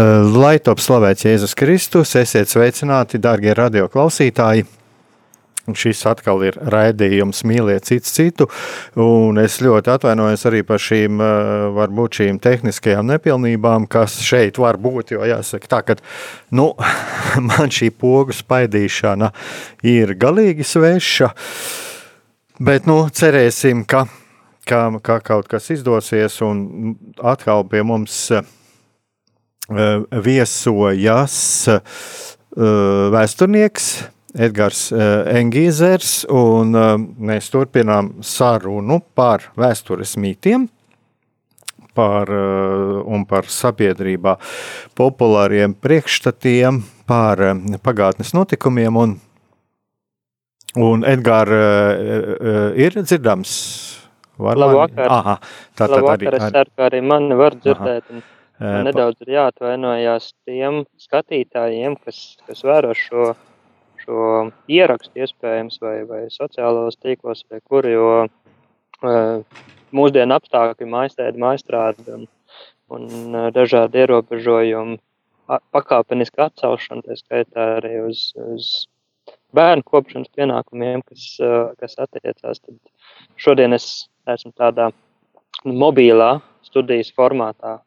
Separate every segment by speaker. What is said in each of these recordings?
Speaker 1: Lai top slavēts Jēzus Kristus, esiet sveicināti, darbie radioklausītāji! Šis atkal ir raidījums, mīliet citu citu, un es ļoti atvainojos arī par šīm, varbūt šīm tehniskajām nepilnībām, kas šeit var būt, jo jāsaka tā, ka, nu, man šī pogu spaidīšana ir galīgi sveša, bet, nu, cerēsim, ka, ka, ka kaut kas izdosies, un atkal pie mums Eh, viesojas eh, vēsturnieks Edgars eh, Engīzers, un mēs turpinām sarunu par vēstures mītiem par, un par sabiedrībā populāriem priekšstatiem, par pagātnes notikumiem. Un, un Edgars ir dzirdams?
Speaker 2: Labvakar. Aha, tā tad arī, arī. Arī mani var dzirdēt. Aha. Man nedaudz ir jāatvainojās tiem skatītājiem, kas, kas vēro šo, šo ierakstu iespējams vai, vai sociālos tīklos vai kur, jo uh, mūsdienu apstākļi, maistēdi, maistrādi un, un uh, dažādi ierobežojumi, pakāpeniski atcelšana, tā skaitā arī uz, uz bērnu kopšanas pienākumiem, kas, uh, kas attiecās, tad šodien es esmu tādā mobilā studijas formātā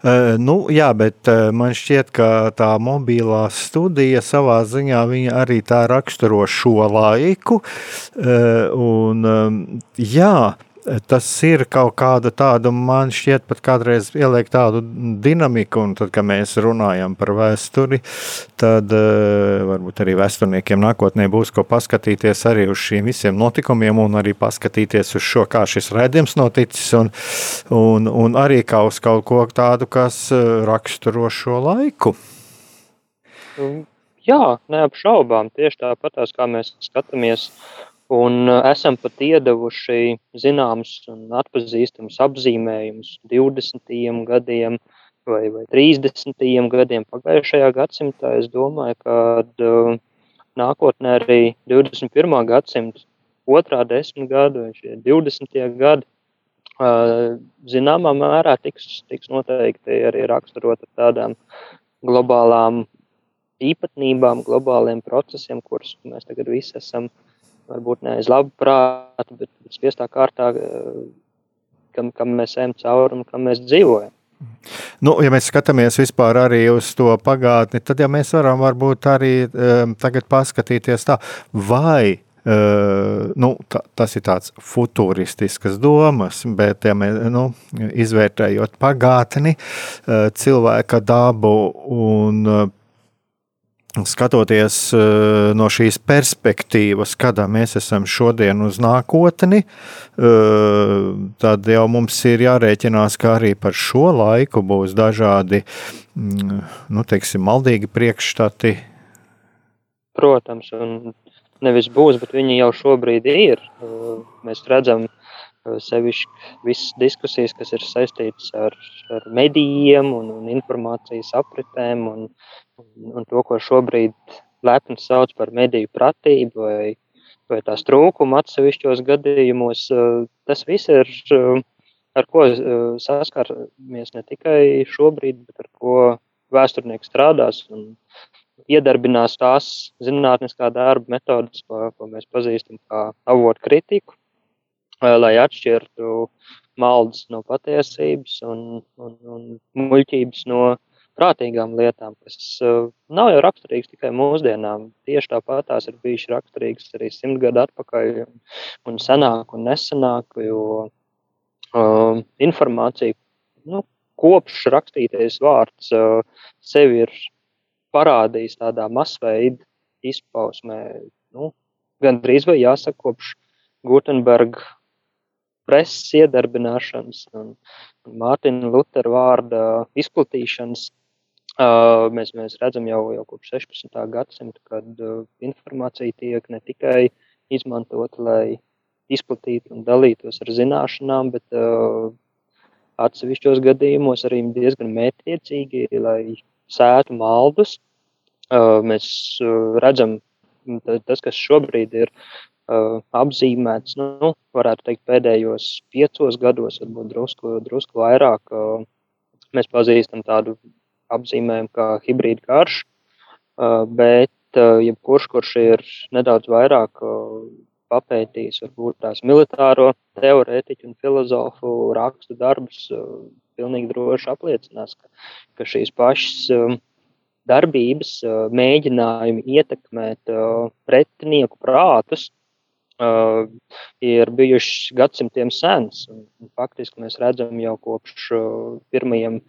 Speaker 1: Uh, nu, jā, bet uh, man šķiet, ka tā mobilā studija savā ziņā arī tā raksturo šo laiku. Uh, un, um, jā, tas ir kaut kāda tāda, man šķiet, pat kādreiz ieliek tādu dinamiku, un tad, kad mēs runājam par vēsturi, tad uh, varbūt arī vēsturniekiem nākotnē būs ko paskatīties arī uz šiem visiem notikumiem, un arī paskatīties uz šo, kā šis redzējums noticis, un, un, un arī kā uz kaut ko tādu, kas eh, raksturo šo laiku.
Speaker 2: Jā, neapšaubām. Tieši tāpat kā mēs skatāmies Un uh, esam pat iedevuši zināmus un atpazīstamus apzīmējumus 20. gadiem vai, vai 30. gadiem pagājušajā gadsimtā. Es domāju, ka uh, nākotnē arī 21. gadsimta otrā desmitgada vai šie 20. gadi uh, zināmā mērā tiks, tiks noteikti arī raksturot ar tādām globālām īpatnībām, globāliem procesiem, kurus mēs tagad visi esam uh, varbūt ne aiz labu prātu, bet spiestā kārtā, eh, kam, kam mēs ejam cauri un kam mēs dzīvojam.
Speaker 1: Nu, ja mēs skatāmies vispār arī uz to pagātni, tad ja mēs varam varbūt arī um, tagad paskatīties tā, vai Uh, nu, ta, tas ir tāds futuristisks domas, bet, ja mēs nu, izvērtējot pagātni, uh, cilvēka dabu un uh, skatoties uh, no šīs perspektīvas, kādā mēs esam šodien uz nākotni, uh, tad jau mums ir jārēķinās, ka arī par šo laiku būs dažādi, mm, nu, teiksim, maldīgi priekšstati.
Speaker 2: Protams, un nevis būs, bet viņi jau šobrīd ir. Mēs redzam, sevišķi visas diskusijas, kas ir saistītas ar, ar medijiem un, un informācijas apritēm un, un, un to, ko šobrīd lepni sauc par mediju pratību vai, vai tās trūkumu atsevišķos gadījumos. Eh, tas viss ir, eh, ar ko eh, saskaramies ne tikai šobrīd, bet ar ko vēsturnieks strādās un, iedarbinās tās zinātniskā darba metodas, ko, ko mēs pazīstam kā avotu kritiku, lai atšķirtu maldas no patiesības un, un, un muļķības no prātīgām lietām, kas nav jau raksturīgas tikai mūsdienām. Tieši tāpat tās ir bijušas raksturīgas arī simt gadu atpakaļ, un, un senāk un nesenāk, jo uh, informācija, nu, kopš rakstītais vārds uh, sevi ir parādījis tādā masveida izpausmē, nu, gan drīz vai jāsaka, kopš Gutenberga preses iedarbināšanas un, Mārtiņa Lutera vārda izplatīšanas Uh, mēs, mēs redzam jau, jau kopš 16. gadsimta, kad uh, informācija tiek ne tikai izmantota, lai izplatītu un dalītos ar zināšanām, bet uh, atsevišķos gadījumos arī diezgan mērķiecīgi, lai sētu maldus. Uh, mēs uh, redzam, tas, kas šobrīd ir apzīmēts, nu, varētu teikt, pēdējos piecos gados, varbūt drusku, drusku vairāk. Uh, mēs pazīstam tādu apzīmējam kā hibrīda karš, bet jebkurš, kurš ir nedaudz vairāk papētījis varbūt tās militāro teorētiķu un filozofu rakstu darbus, pilnīgi droši apliecinās, ka, ka šīs pašas darbības, mēģinājumi ietekmēt pretinieku prātus, uh, ir bijuši gadsimtiem un faktiski mēs redzam jau kopš uh, pirmajiem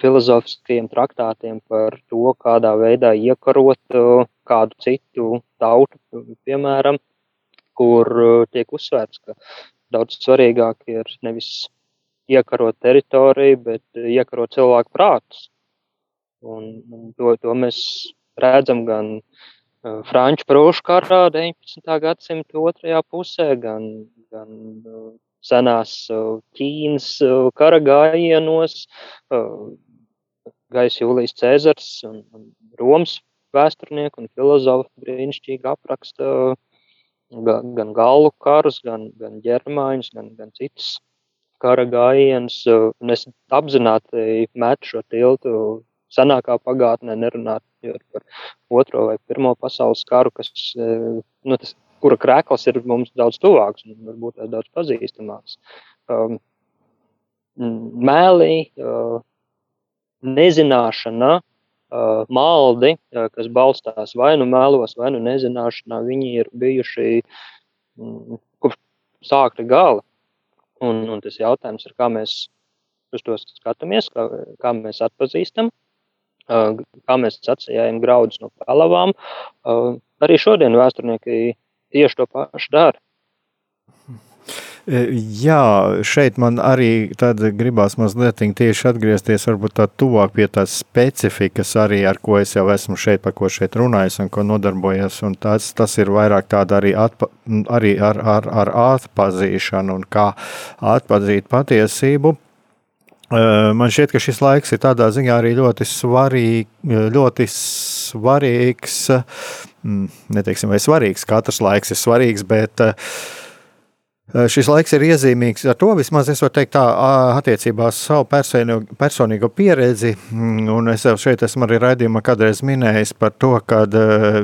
Speaker 2: filozofiskiem traktātiem par to, kādā veidā iekarot uh, kādu citu tautu, piemēram, kur uh, tiek uzsvērts, ka daudz svarīgāk ir nevis iekarot teritoriju, bet iekarot cilvēku prātus. Un, un to, to mēs redzam gan uh, Franču prūšu karā 19. gadsimta otrajā pusē, gan, gan senās Ķīnas kara gājienos, Gais Jūlijas Cēzars un, Romas vēsturnieku un filozofu brīnišķīgi apraksta gan, gan galu karus, gan, gan ģermāņus, gan, gan citus kara gājienus. Es apzināti metu šo tiltu senākā pagātnē, nerunāt par otro vai pirmo pasaules karu, kas, nu, tas, kura krēkls ir mums daudz tuvāks un varbūt daudz pazīstamāks. Um, mēlī, uh, nezināšana, uh, maldi, uh, kas balstās vai nu mēlos, vai nu nezināšanā, viņi ir bijuši mm, kopš sākta gala. Un, un tas jautājums ir, kā mēs uz to skatāmies, kā, kā mēs atpazīstam, kā mēs atsējām graudus no pelavām. Arī šodien vēsturnieki tieši to pašu dara.
Speaker 1: Jā, šeit man arī gribās mazliet tieši atgriezties, varbūt tā tuvāk pie tās specifikas, arī ar ko es jau esmu šeit, par ko šeit runājis un ko nodarbojos. Un tas, tas ir vairāk tāda arī, atpa, arī ar, ar, ar atpazīšanu un kā atpazīt patiesību. E, man šķiet, ka šis laiks ir tādā ziņā arī ļoti, svarīgi, ļoti svarīgs. Neteiksim, vai svarīgs, katrs laiks ir svarīgs, bet Eh, šis laiks ir iezīmīgs ar to, vismaz es varu teikt, tā attiecībā uz savu personīgo, personīgo pieredzi. Mm, un es jau šeit esmu arī raidījumā kādreiz minējis par to, ka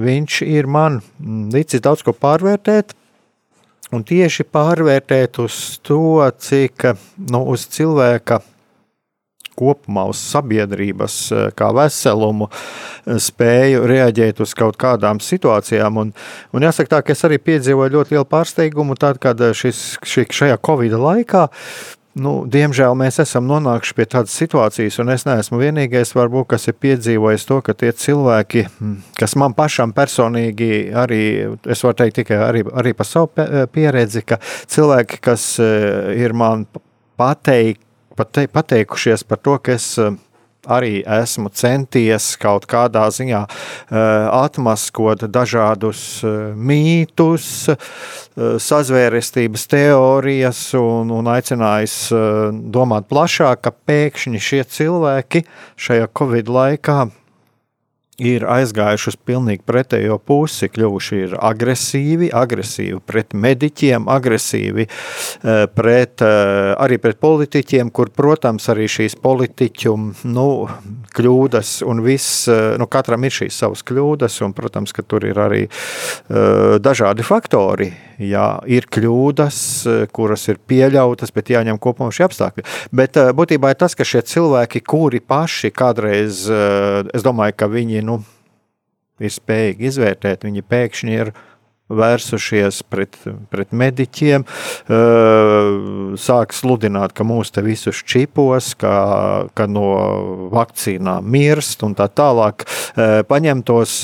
Speaker 1: viņš ir man mm, licis daudz ko pārvērtēt. Un tieši pārvērtēt uz to, cik nu, uz cilvēka kopumā uz sabiedrības eh, kā veselumu, eh, spēju reaģēt uz kaut kādām situācijām. Un, un jāsaka tā, ka es arī piedzīvoju ļoti lielu pārsteigumu tad, kad eh, šis, šī, šajā Covid laikā nu, diemžēl mēs esam nonākuši pie tādas situācijas, un es neesmu vienīgais, varbūt, kas ir piedzīvojis to, ka tie cilvēki, hm, kas man pašam personīgi arī, es varu teikt tikai arī, arī par savu pieredzi, ka cilvēki, kas ir man pateikt, pate, pateikušies par to, ka es eh, arī esmu centies kaut kādā ziņā uh, atmaskot dažādus uh, mītus, sazvērestības teorijas un, un aicinājis domāt plašāk, ka pēkšņi šie cilvēki šajā Covid laikā ir aizgājuši uz pilnīgi pretējo pusi, kļuvuši agresīvi, agresīvi pret mediķiem, agresīvi eh, pret, eh, arī pret politiķiem, kur, protams, arī šīs politiķu nu, kļūdas un viss, eh, nu, katram ir šīs savas kļūdas, un, protams, ka tur ir arī dažādi faktori. Jā, ir kļūdas, kuras ir pieļautas, bet jāņem kopā šie apstākļi. Bet būtībā ir tas, ka šie cilvēki, kuri paši kādreiz, es domāju, ka viņi, ir spējīgi izvērtēt, viņi pēkšņi ir vērsušies pret, pret mediķiem, sāk sludināt, ka mūs te visus čipos, ka, ka no vakcīnām mirst un tā tālāk. Paņem tos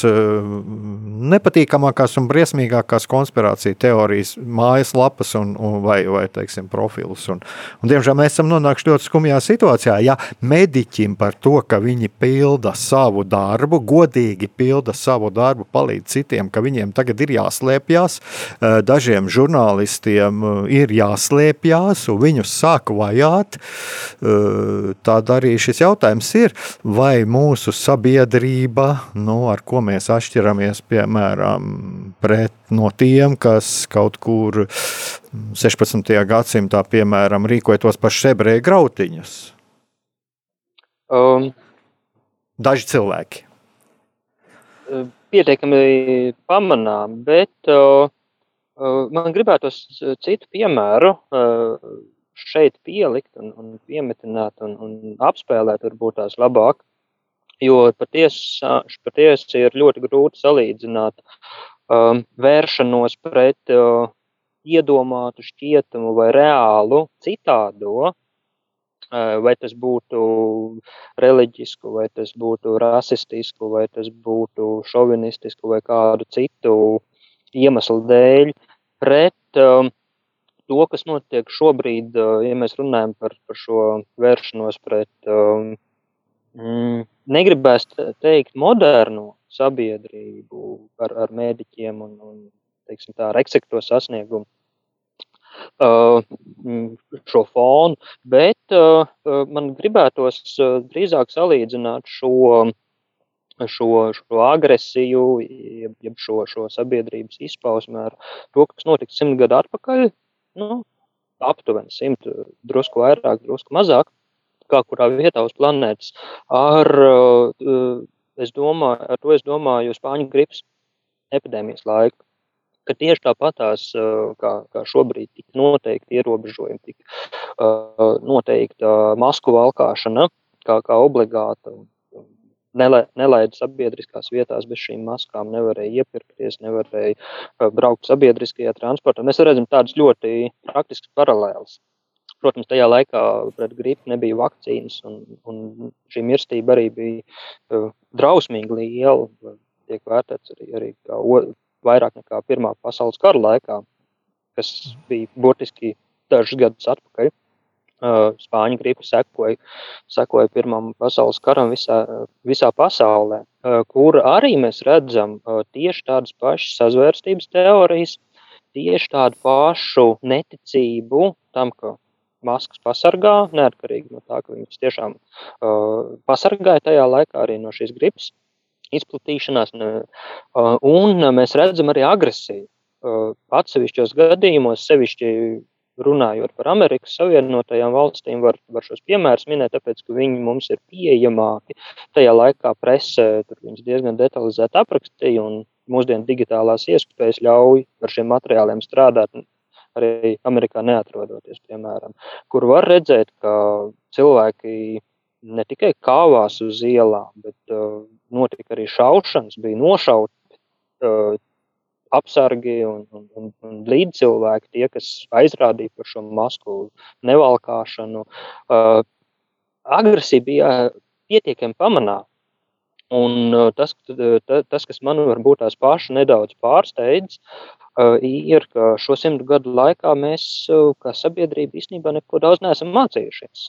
Speaker 1: nepatīkamākās un briesmīgākās konspirāciju teorijas mājaslapas un, un vai, vai teiksim, profilus. Un, un, diemžēl mēs esam nonākuši ļoti skumjā situācijā. Ja mediķim par to, ka viņi pilda savu darbu, godīgi pilda savu darbu, palīdz citiem, ka viņiem tagad ir jāslēdz jāslēpjas. Eh, dažiem žurnālistiem eh, ir jāslēpjas, un viņus sāk vajāt. Eh, tad arī šis jautājums ir, vai mūsu sabiedrība, nu, ar ko mēs atšķiramies, piemēram, pret no tiem, kas kaut kur 16. gadsimtā, piemēram, rīkoja tos pašus ebreju grautiņus. Um. Daži cilvēki.
Speaker 2: Um pietiekami pamanām, bet uh, man gribētos citu piemēru uh, šeit pielikt un, un piemetināt un, un apspēlēt varbūt tās labāk, jo patiesi paties ir ļoti grūti salīdzināt um, vēršanos pret uh, iedomātu, šķietamu vai reālu citādo, vai tas būtu reliģisku, vai tas būtu rasistisku, vai tas būtu šovinistisku vai kādu citu iemeslu dēļ, pret um, to, kas notiek šobrīd, ja mēs runājam par, par šo vēršanos pret, um, mm, negribēs teikt, modernu sabiedrību ar, ar mēdiķiem un, un teiksim, tā, ar eksekto sasniegumu šo fonu, bet man gribētos drīzāk salīdzināt šo, šo, šo agresiju, jeb šo, šo sabiedrības izpausmi ar to, kas notika simt gadu atpakaļ. Nu, aptuveni simt, drusku vairāk, drusku mazāk, kā kurā vietā uz planētas. Ar, es domāju, ar to es domāju Spāņu gripas epidēmijas laiku ka tieši tāpatās, kā, kā šobrīd tika noteikti ierobežojumi, tika noteikta masku valkāšana kā, kā obligāta. Nelaida sabiedriskās vietās bez šīm maskām, nevarēja iepirkties, nevarēja braukt sabiedriskajā transportā. Mēs redzam tādas ļoti praktiskas paralēlas. Protams, tajā laikā pret gripu nebija vakcīnas, un, un šī mirstība arī bija drausmīgi liela. Tiek vērtēts arī, arī kā vairāk nekā Pirmā pasaules kara laikā, kas bija burtiski dažus gadus atpakaļ. Spāņu gripa sekoja, sekoja Pirmam pasaules karam visā, visā pasaulē, kur arī mēs redzam tieši tādas pašas sazvērstības teorijas, tieši tādu pašu neticību tam, ka maskas pasargā, neatkarīgi no tā, ka viņas tiešām uh, pasargāja tajā laikā arī no šīs gripas izplatīšanās, un mēs redzam arī agresiju. Atsevišķos gadījumos, sevišķi runājot par Amerikas Savienotajām valstīm, var, var šos piemērus minēt, tāpēc, ka viņi mums ir pieejamāki. Tajā laikā presē tur viņus diezgan detalizēti aprakstīja, un mūsdienu digitālās iespējas ļauj ar šiem materiāliem strādāt arī Amerikā neatrodoties, piemēram, kur var redzēt, ka cilvēki ne tikai kāvās uz ielām, bet uh, notika arī šaušanas, bija nošauti uh, apsargi un, un, un, un līdzcilvēki, tie, kas aizrādīja par šo masku nevalkāšanu. Uh, agresija bija pietiekami pamanāma. Un uh, tas, tas, kas man varbūt tās paši nedaudz pārsteidz, uh, ir, ka šo simtu gadu laikā mēs, uh, kā sabiedrība, īstenībā neko daudz neesam mācījušies.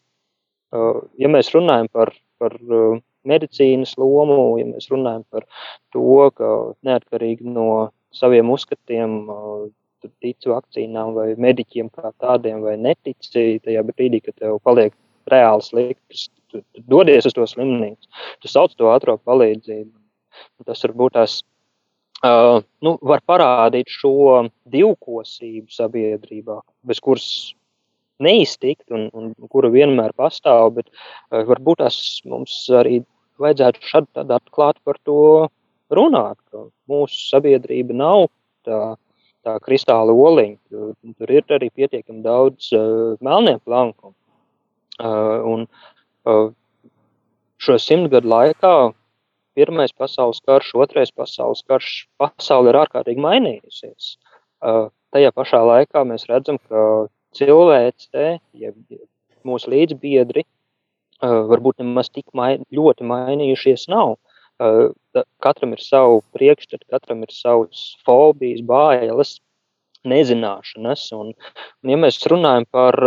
Speaker 2: Ja mēs runājam par, par medicīnas lomu, ja mēs runājam par to, ka neatkarīgi no saviem uzskatiem, tu tici vakcīnām vai mediķiem kā tādiem, vai netici tajā brīdī, kad tev paliek reāli slikti, tu, tu dodies uz to slimnīcu, tu sauc to ātrā palīdzību. Tas varbūt tās uh, nu, var parādīt šo divkosību sabiedrībā, bez kuras neiztikt un, un kura vienmēr pastāv, bet uh, varbūt tas mums arī vajadzētu šādi atklāt par to runāt, ka mūsu sabiedrība nav tā, tā kristāla oliņa. Tur, ir arī pietiekami daudz uh, melnie plankumu. Uh, un uh, šo simtgadu laikā Pirmais pasaules karš, otrais pasaules karš, pasaule ir ārkārtīgi mainījusies. Uh, tajā pašā laikā mēs redzam, ka cilvēce, ja mūsu līdzbiedri, varbūt nemaz tik main, ļoti mainījušies nav. Katram ir savu priekšstatu, katram ir savas fobijas, bailes, nezināšanas. Un, un ja mēs runājam par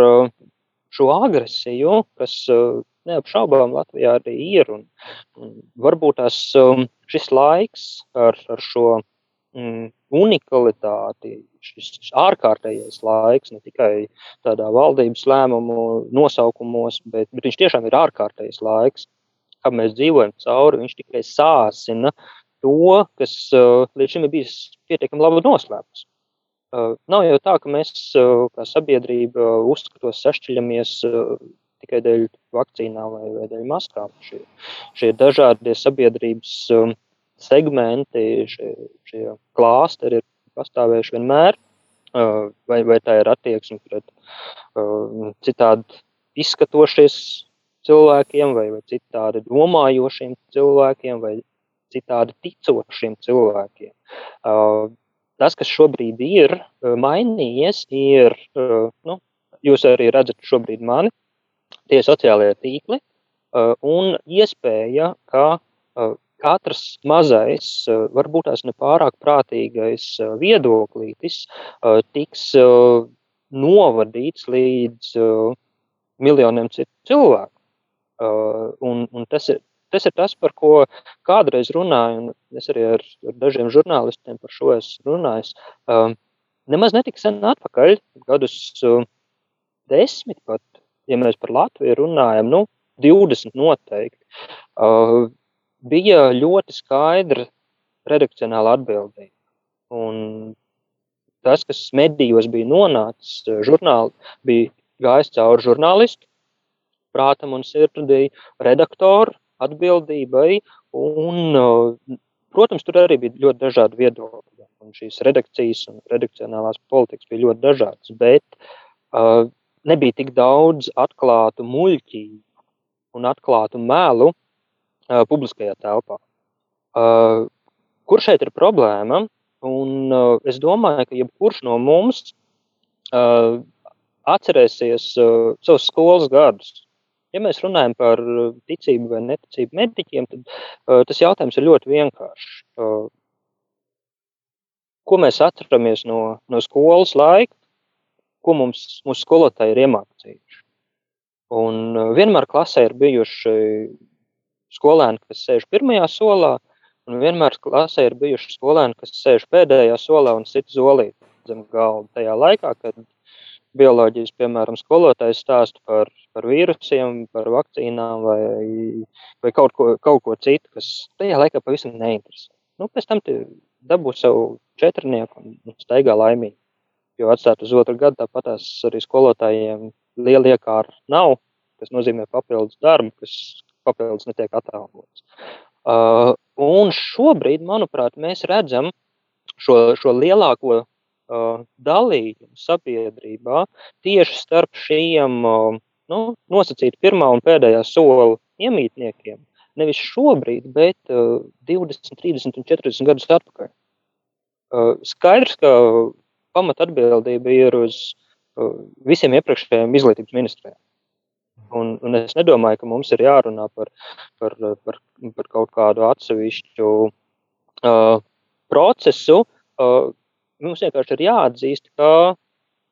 Speaker 2: šo agresiju, kas neapšaubām Latvijā arī ir, un, un varbūt tās šis laiks ar, ar šo mm, unikalitāti, šis ārkārtējais laiks, ne tikai tādā valdības lēmumu nosaukumos, bet, bet viņš tiešām ir ārkārtējs laiks, kā mēs dzīvojam cauri. Viņš tikai sāsina to, kas uh, līdz šim ir bijis pietiekami labi noslēpts. Uh, nav jau tā, ka mēs uh, kā sabiedrība uzskatos sašķeļamies tikai dēļ vakcīnām vai, vai dēļ maskām. Šie, šie dažādie sabiedrības um, segmenti, šie, šie klāsteri ir pastāvējuši vienmēr, vai, vai tā ir attieksme pret citādi izskatošies cilvēkiem, vai, vai citādi domājošiem cilvēkiem, vai citādi ticošiem cilvēkiem. Tas, kas šobrīd ir mainījies, ir, nu, jūs arī redzat šobrīd mani, tie sociālie tīkli un iespēja, ka katrs mazais, eh, varbūt tās nepārāk prātīgais eh, viedoklītis eh, tiks novadīts līdz miljoniem citu cilvēku. Un, un tas, ir, tas ir tas, par ko kādreiz runāju, un es arī ar, ar dažiem žurnālistiem par šo esmu runājis. Nemaz netika sen atpakaļ, gadus desmit pat, ja mēs par Latviju runājam, nu, 20 noteikti bija ļoti skaidra redakcionāla atbildība. Un tas, kas medijos bija nonācis, žurnāli, bija gājis cauri žurnālisti, prātam un sirdī, redaktoru atbildībai. Un, protams, tur arī bija ļoti dažādi viedokļi. Un šīs redakcijas un redakcionālās politikas bija ļoti dažādas, bet uh, nebija tik daudz atklātu muļķību un atklātu melu, uh, publiskajā telpā. Uh, kur šeit ir problēma? Un, uh, es domāju, ka jebkurš no mums uh, atcerēsies uh, savus skolas gadus. Ja mēs runājam par ticību vai neticību mediķiem, tad uh, tas jautājums ir ļoti vienkāršs. Uh, ko mēs atceramies no, no skolas laika, ko mums mūsu skolotāji ir iemācījuši? Un vienmēr klasē ir bijuši skolēni, kas sēž pirmajā solā, un vienmēr klasē ir bijuši skolēni, kas sēž pēdējā solā un sit zolīt zem galda. Tajā laikā, kad bioloģijas, piemēram, skolotājs stāsta par, par vīrusiem, par vakcīnām vai, vai kaut, ko, kaut ko citu, kas tajā laikā pavisam neinteresē. Nu, pēc tam dabū savu četrnieku un staigā laimīgi. Jo atstāt uz otru gadu tāpatās arī skolotājiem liela iekāra nav, kas nozīmē papildus darbu, kas papildus netiek atalgots. Uh, un šobrīd, manuprāt, mēs redzam šo, šo lielāko uh, dalījumu sabiedrībā tieši starp šiem uh, nu, nosacīti pirmā un pēdējā sola iemītniekiem. Nevis šobrīd, bet uh, 20, 30 un 40 gadus atpakaļ. Uh, skaidrs, ka pamat atbildība ir uz uh, visiem iepriekšējiem izglītības ministriem. Un, un es nedomāju, ka mums ir jārunā par, par, par, par kaut kādu atsevišķu uh, procesu. Uh, mums vienkārši ir jāatzīst, ka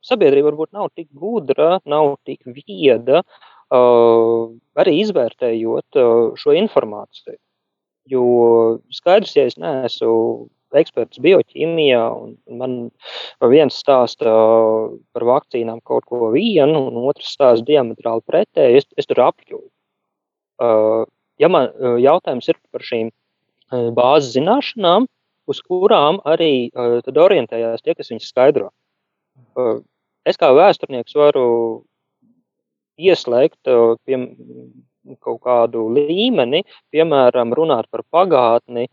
Speaker 2: sabiedrība varbūt nav tik gudra, nav tik vieda, uh, arī izvērtējot uh, šo informāciju. Jo skaidrs, ja es neesmu eksperts bioķīmijā, un man viens stāsta par vakcīnām kaut ko vienu, un otrs stāsta diametrāli pretēji, es, es tur apjūtu. Uh, ja man uh, jautājums ir par šīm bāzes zināšanām, uz kurām arī tad orientējās tie, kas viņus skaidro. Es kā vēsturnieks varu ieslēgt pie kaut kādu līmeni, piemēram, runāt par pagātni,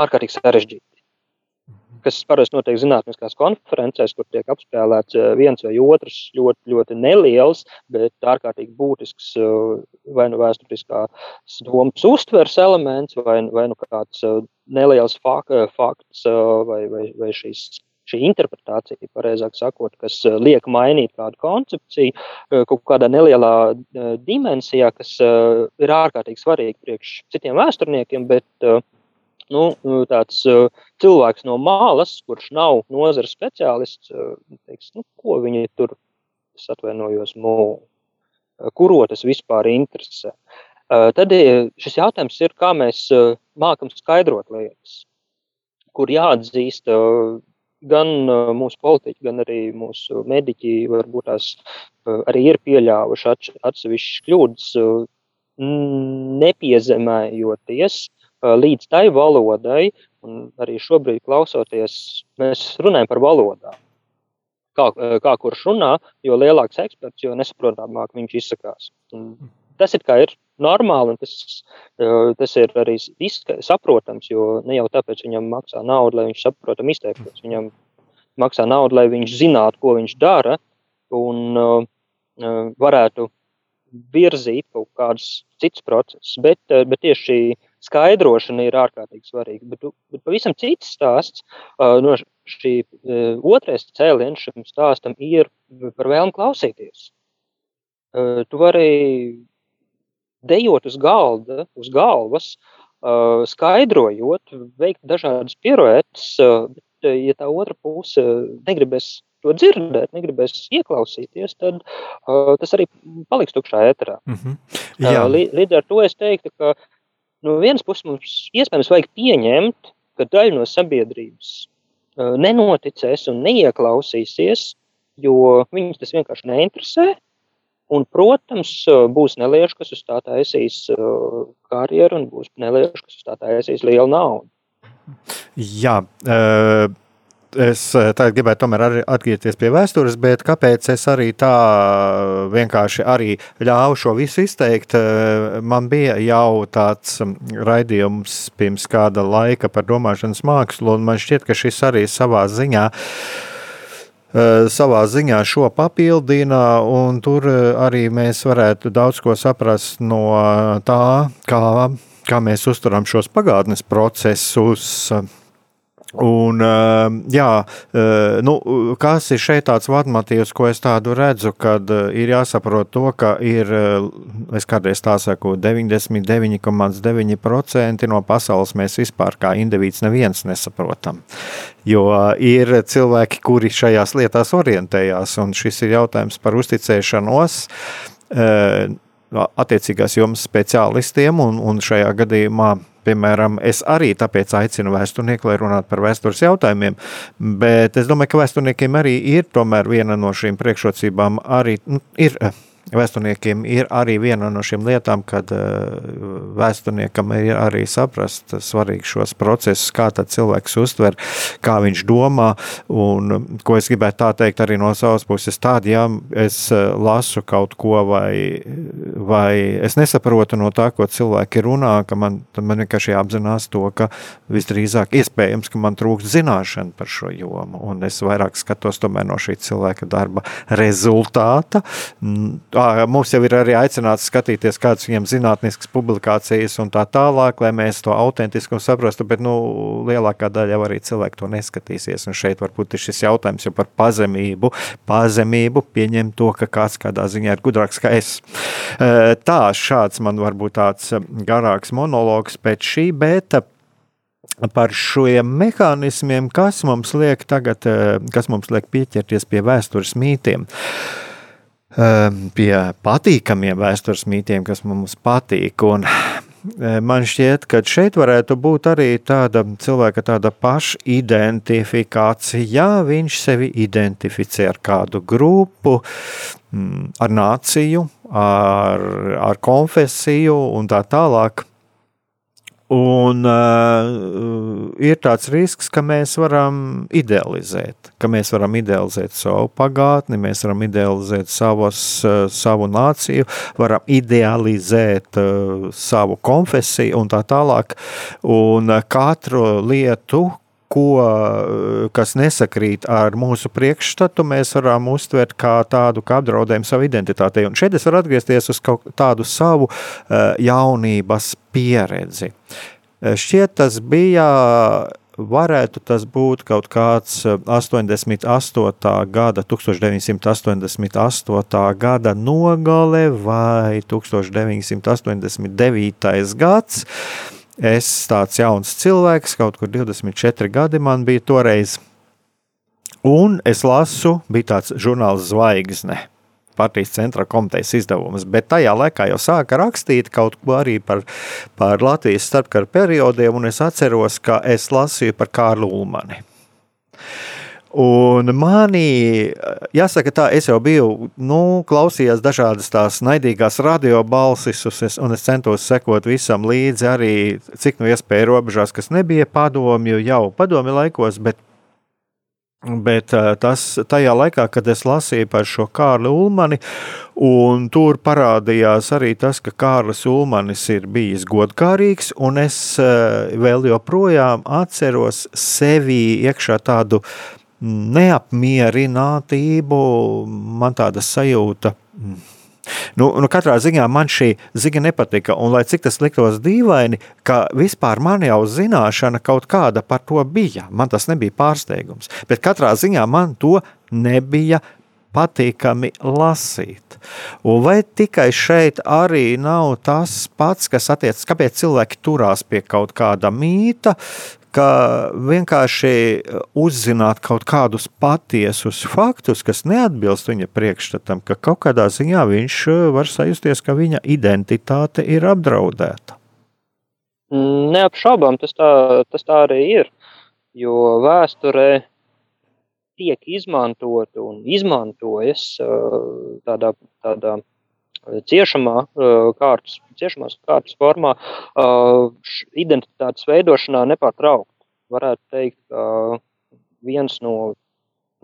Speaker 2: ārkārtīgi sarežģīti. Kas parasti notiek zinātniskās konferencēs, kur tiek apspēlēts eh, viens vai otrs ļoti, ļoti neliels, bet ārkārtīgi būtisks eh, vai nu vēsturiskās domas uztvers elements, vai, vai nu kāds eh, neliels fak, fakts vai, vai, vai šīs šī interpretācija, pareizāk sakot, kas liek mainīt kādu koncepciju kaut kādā nelielā dimensijā, kas ir ārkārtīgi svarīga priekš citiem vēsturniekiem, bet nu, tāds uh, cilvēks no malas, kurš nav nozares speciālists, uh, teiks, nu, ko viņi tur, es atvainojos, mū, kuro tas vispār interesē. Uh, tad šis jautājums ir, kā mēs mākam skaidrot lietas, kur jāatzīst gan mūsu politiķi, gan arī mūsu mediķi, varbūt tās arī ir pieļāvuši atsevišķas kļūdas, nepiezemējoties līdz tai valodai, un arī šobrīd klausoties, mēs runājam par valodām. Kā, kā kurš runā, jo lielāks eksperts, jo nesaprotamāk viņš izsakās. Un tas ir ir normāli, un tas, tas ir arī saprotams, jo ne jau tāpēc viņam maksā naudu, lai viņš saprotam izteiktos. Viņam maksā naudu, lai viņš zinātu, ko viņš dara, un uh, varētu virzīt kaut kādus citus procesus. Bet, bet tieši šī skaidrošana ir ārkārtīgi svarīga. Bet, bet pavisam cits stāsts uh, no šī uh, otrais cēliens šim stāstam ir par vēlmu klausīties. Uh, tu vari dejot uz galda, uz galvas, uh, skaidrojot, veikt dažādas piruetes, uh, bet, uh, ja tā otra puse negribēs to dzirdēt, negribēs ieklausīties, tad uh, tas arī paliks tukšā eterā. Mm -hmm. Jā. uh, līdz ar to es teiktu, ka no vienas puses mums iespējams vajag pieņemt, ka daļa no sabiedrības uh, nenoticēs un neieklausīsies, jo viņus tas vienkārši neinteresē. Un, protams, būs nelieši, kas uz tā taisīs uh, karjeru, un būs nelieši, kas uz tā taisīs lielu naudu.
Speaker 1: Jā, uh, es eh, tagad gribētu tomēr atgriezties pie vēstures, bet kāpēc es arī tā vienkārši arī ļāvu šo visu izteikt? Eh, man bija jau tāds mm, raidījums pirms kāda laika par domāšanas mākslu, un man šķiet, ka šis arī savā ziņā eh, savā ziņā šo papildina, un tur arī mēs varētu daudz ko saprast no tā, kā, kā mēs uzturam šos pagātnes procesus Un, ehm, jā, eh, nu, kas ir šeit tāds vadmatīvs, ko es tādu redzu, kad eh, ir jāsaprot to, ka ir, eh, es kādreiz tā saku, 99,9% no pasaules mēs vispār kā indivīds neviens nesaprotam. Jo ir cilvēki, kuri šajās lietās orientējās, un šis ir jautājums par uzticēšanos attiecīgās jomas speciālistiem, un, un šajā gadījumā Piemēram, es arī tāpēc aicinu vēsturnieku, lai runātu par vēstures jautājumiem, bet es domāju, ka vēsturniekiem arī ir tomēr viena no šīm priekšrocībām arī nu, ir Vēsturniekiem ir arī viena no šīm lietām, kad eh, vēsturniekam ir arī saprast svarīgi šos procesus, kā cilvēks uztver, kā viņš domā. Un, ko es gribētu tā teikt arī no savas puses, tad, ja es eh, lasu kaut ko vai, vai es nesaprotu no tā, ko cilvēki runā, man, tad man vienkārši jāapzinās to, ka visdrīzāk iespējams, ka man trūkst zināšana par šo jomu. Un es vairāk skatos tomēr no šī cilvēka darba rezultāta mums jau ir arī aicināts skatīties kādas viņam zinātniskas publikācijas un tā tālāk, lai mēs to autentiskumu saprastu, bet nu, lielākā daļa jau arī cilvēku to neskatīsies. Un šeit varbūt ir šis jautājums jau par pazemību, pazemību pieņemt to, ka kāds kādā ziņā ir gudrāks kā es. Tā, šāds man varbūt tāds garāks monologs pēc šī, bet par šiem mehānismiem, kas mums liek tagad, kas mums liek pieķerties pie vēstures mītiem. Uh, pie patīkamiem vēstures mītiem, kas mums patīk. Un e, man šķiet, ka šeit varētu būt arī tāda cilvēka tāda pašidentifikācija. Ja viņš sevi identificē ar kādu grupu, mm, ar nāciju, ar, ar konfesiju un tā tālāk. Un uh, ir tāds risks, ka mēs varam idealizēt, ka mēs varam idealizēt savu pagātni, mēs varam idealizēt savas, uh, savu nāciju, varam idealizēt uh, savu konfesiju un tā tālāk. Un uh, katru lietu, ko, kas nesakrīt ar mūsu priekšstatu, mēs varam uztvert kā tādu kā apdraudējumu savu identitātei. Un šeit es varu atgriezties uz kaut tādu savu jaunības pieredzi. Šķiet, tas bija varētu tas būt kaut kāds 88. gada, 1988. gada nogale vai 1989. gads. Es tāds jauns cilvēks, kaut kur 24 gadi man bija toreiz, un es lasu, bija tāds žurnāls zvaigzne partijas centra komitejas izdevumus, bet tajā laikā jau sāka rakstīt kaut ko arī par, par Latvijas starpkara periodiem, un es atceros, ka es lasīju par Kārlu Ulmani. Un manī, jāsaka, tā, es jau biju, nu, klausījos dažādas tās naidīgās radio balsis, un es centos sekot visam līdzi, arī cik nu iespēja robežās, kas nebija padomju jau padomju laikos, bet Bet tas tajā laikā, kad es lasīju par šo Kārlu Ulmani, un tur parādījās arī tas, ka Kārlis Ulmanis ir bijis godkārīgs, un es vēl joprojām atceros sevi iekšā tādu neapmierinātību, man tāda sajūta. Nu, nu, katrā ziņā man šī ziņa nepatika. Un, lai cik tas liktos dīvaini, ka vispār man jau zināšana kaut kāda par to bija. Man tas nebija pārsteigums. Bet katrā ziņā man to nebija patīkami lasīt. Un vai tikai šeit arī nav tas pats, kas attiecas, kāpēc cilvēki turās pie kaut kāda mīta, ka vienkārši uh, uzzināt kaut kādus patiesus faktus, kas neatbilst viņa priekšstatam, ka kaut kādā ziņā viņš uh, var sajusties, ka viņa identitāte ir apdraudēta.
Speaker 2: Neapšaubām tas tā, tas tā arī ir. Jo vēsturē tiek izmantota un izmantojas uh, tādā, tādā ciešamā kārtas, ciešamās kārtas formā identitātes veidošanā nepārtraukti. Varētu teikt, ka viens no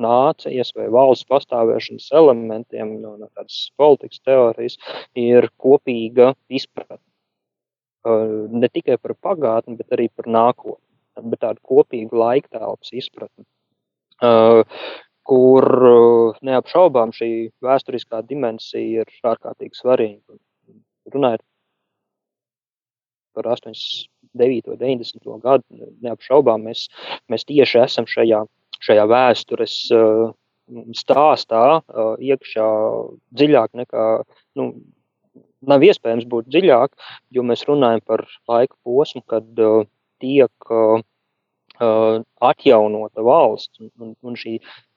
Speaker 2: nācijas vai valsts pastāvēšanas elementiem no, no tādas politikas teorijas ir kopīga izpratne. Ne tikai par pagātni, bet arī par nākotni. Bet tāda kopīga laiktelpas izpratne kur uh, neapšaubām šī vēsturiskā dimensija ir ārkārtīgi svarīga. Runājot par 89. un 90. gadu, neapšaubām mēs, mēs tieši esam šajā, šajā vēstures uh, stāstā uh, iekšā dziļāk nekā. Nu, Nav iespējams būt dziļāk, jo mēs runājam par laika posmu, kad uh, tiek uh, atjaunota valsts. Un, un šī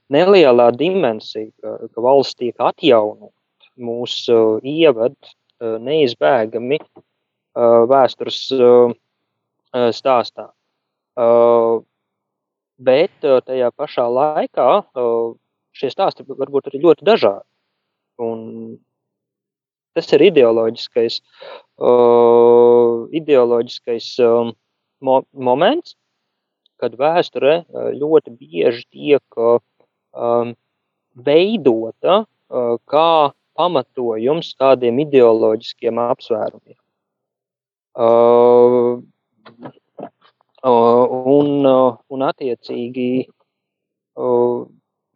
Speaker 2: nelielā dimensija, ka, ka valsts tiek atjaunot, mūs uh, ieved uh, neizbēgami uh, vēstures stāstā. Bet tajā pašā laikā šie stāsti var būt arī ļoti dažādi. Un tas ir ideoloģiskais, ideoloģiskais mo moments, kad vēsture ļoti bieži tiek veidota kā pamatojums kādiem ideoloģiskiem apsvērumiem. Uh, un, un attiecīgi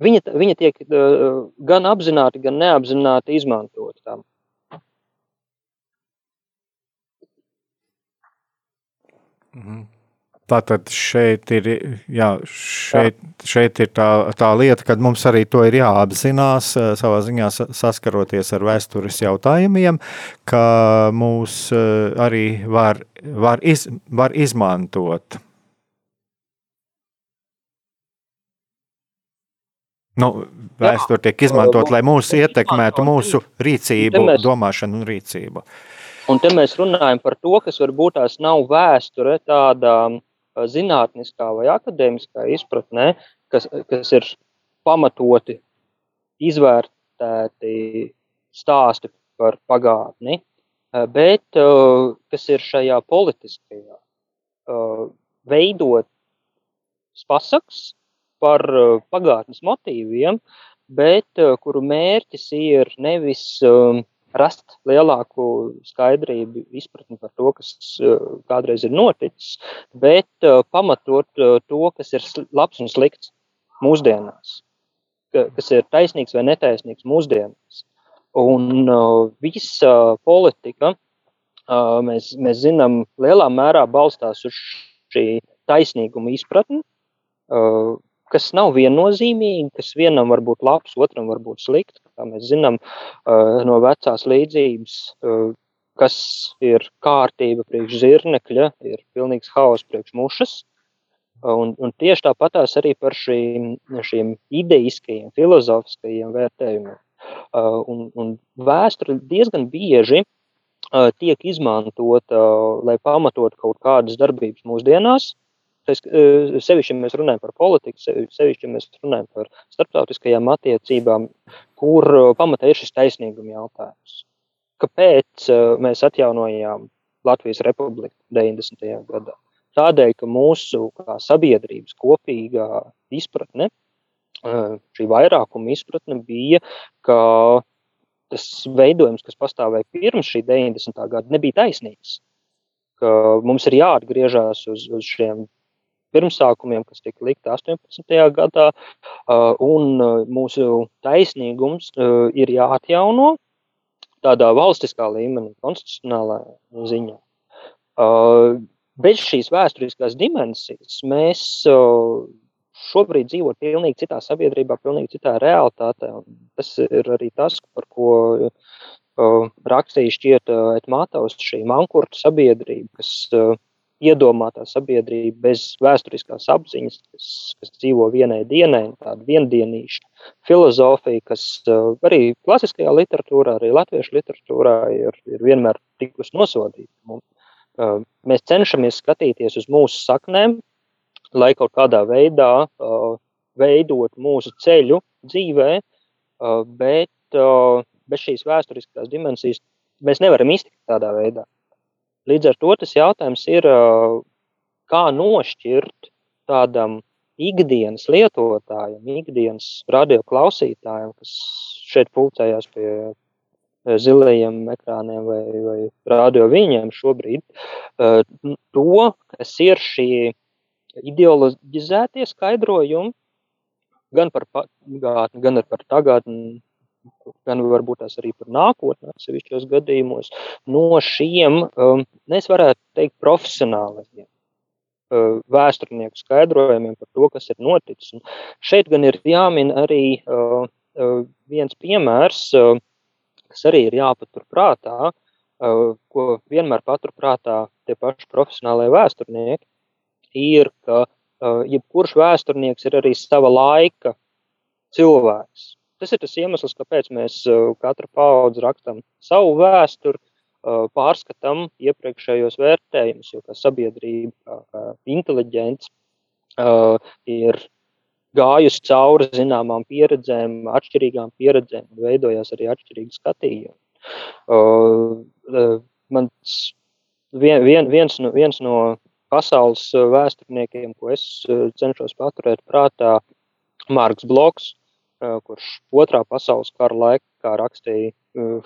Speaker 2: viņa, viņa tiek gan apzināti, gan neapzināti izmantot tam.
Speaker 1: Mhm. Tātad šeit ir, jā, šeit, šeit ir tā, tā lieta, ka mums arī to ir jāapzinās, eh, savā ziņā saskaroties ar vēstures jautājumiem, ka mūs eh, arī var, var, iz, var izmantot. Nu, vēsture tiek izmantot, lai mūs ietekmētu mūsu rīcību, domāšanu un rīcību.
Speaker 2: Un te mēs runājam par to, kas varbūt tās nav vēsture tādā zinātniskā vai akadēmiskā izpratnē, kas, kas ir pamatoti izvērtēti stāsti par pagātni, bet kas ir šajā politiskajā veidot pasakas par pagātnes motīviem, bet kuru mērķis ir nevis rast lielāku skaidrību, izpratni par to, kas kādreiz ir noticis, bet pamatot to, kas ir labs un slikts mūsdienās, kas ir taisnīgs vai netaisnīgs mūsdienās. Un visa politika, mēs, mēs zinām, lielā mērā balstās uz šī taisnīguma izpratni, kas nav viennozīmīgi, kas vienam var būt labs, otram var būt slikts. Kā mēs zinām uh, no vecās līdzības, uh, kas ir kārtība priekš zirnekļa, ir pilnīgs haoss priekš mušas. Un, un tieši tāpatās arī par šīm, šīm ideiskajiem, filozofiskajiem vērtējumiem. Uh, un, un vēsture diezgan bieži uh, tiek izmantota, uh, lai pamatotu kaut kādas darbības mūsdienās. Tas, sevišķi, ja mēs runājam par politiku, sevišķi, ja mēs runājam par starptautiskajām attiecībām, kur pamatā ir šis taisnīguma jautājums. Kāpēc mēs atjaunojām Latvijas republiku 90. gadā? Tādēļ, ka mūsu sabiedrības kopīgā izpratne šī vairākuma izpratne bija, ka tas veidojums, kas pastāvēja pirms šī 90. gada, nebija taisnīgs. Ka mums ir jāatgriežas uz, uz šiem pirmsākumiem, kas tika likti 18. gadā, un mūsu taisnīgums ir jāatjauno tādā valstiskā līmenī, konstitucionālā ziņā. Bez šīs vēsturiskās dimensijas mēs šobrīd dzīvo pilnīgi citā sabiedrībā, pilnīgi citā realitātē. Tas ir arī tas, par ko uh, rakstīja šķiet uh, Etmātaus šī mankurta sabiedrība, kas uh, iedomātā sabiedrība bez vēsturiskās apziņas, kas, kas dzīvo vienai dienai, tāda viendienīša filozofija, kas uh, arī klasiskajā literatūrā, arī latviešu literatūrā ir, ir vienmēr tikusi nosodīta. Mums, uh, mēs cenšamies skatīties uz mūsu saknēm, lai kaut kādā veidā uh, veidot mūsu ceļu dzīvē, bet bez šīs vēsturiskās dimensijas mēs nevaram iztikt tādā veidā. Līdz ar to tas jautājums ir, kā nošķirt tādam ikdienas lietotājam, ikdienas radioklausītājam, kas šeit pulcējās pie zilajiem ekrāniem vai, vai radio viņiem šobrīd, to, kas ir šī ideoloģizētie skaidrojumi gan par pagātni, gan par tagadni, gan varbūt tās arī par nākotnē, sevišķos gadījumos, no šiem, um, es varētu teikt, profesionālajiem uh, vēsturnieku skaidrojumiem par to, kas ir noticis. Un šeit gan ir jāmin arī uh, uh, viens piemērs, kas arī ir jāpatur prātā, uh, ko vienmēr patur prātā tie paši profesionālajie vēsturnieki, ir, ka jebkurš vēsturnieks ir arī sava laika cilvēks. Tas ir tas iemesls, kāpēc mēs uh, katra paudze rakstam savu vēsturi, uh, pārskatām iepriekšējos vērtējumus, jo kā sabiedrība, kā, inteliģents uh, ir gājusi cauri zināmām pieredzēm, atšķirīgām pieredzēm, un veidojās arī atšķirīgi skatījumi. Mans vien, vien, viens, no, viens no pasaules eh, vēsturniekiem, ko es eh, cenšos paturēt prātā, Marks Bloks, eh, kurš otrā pasaules kara laikā rakstīja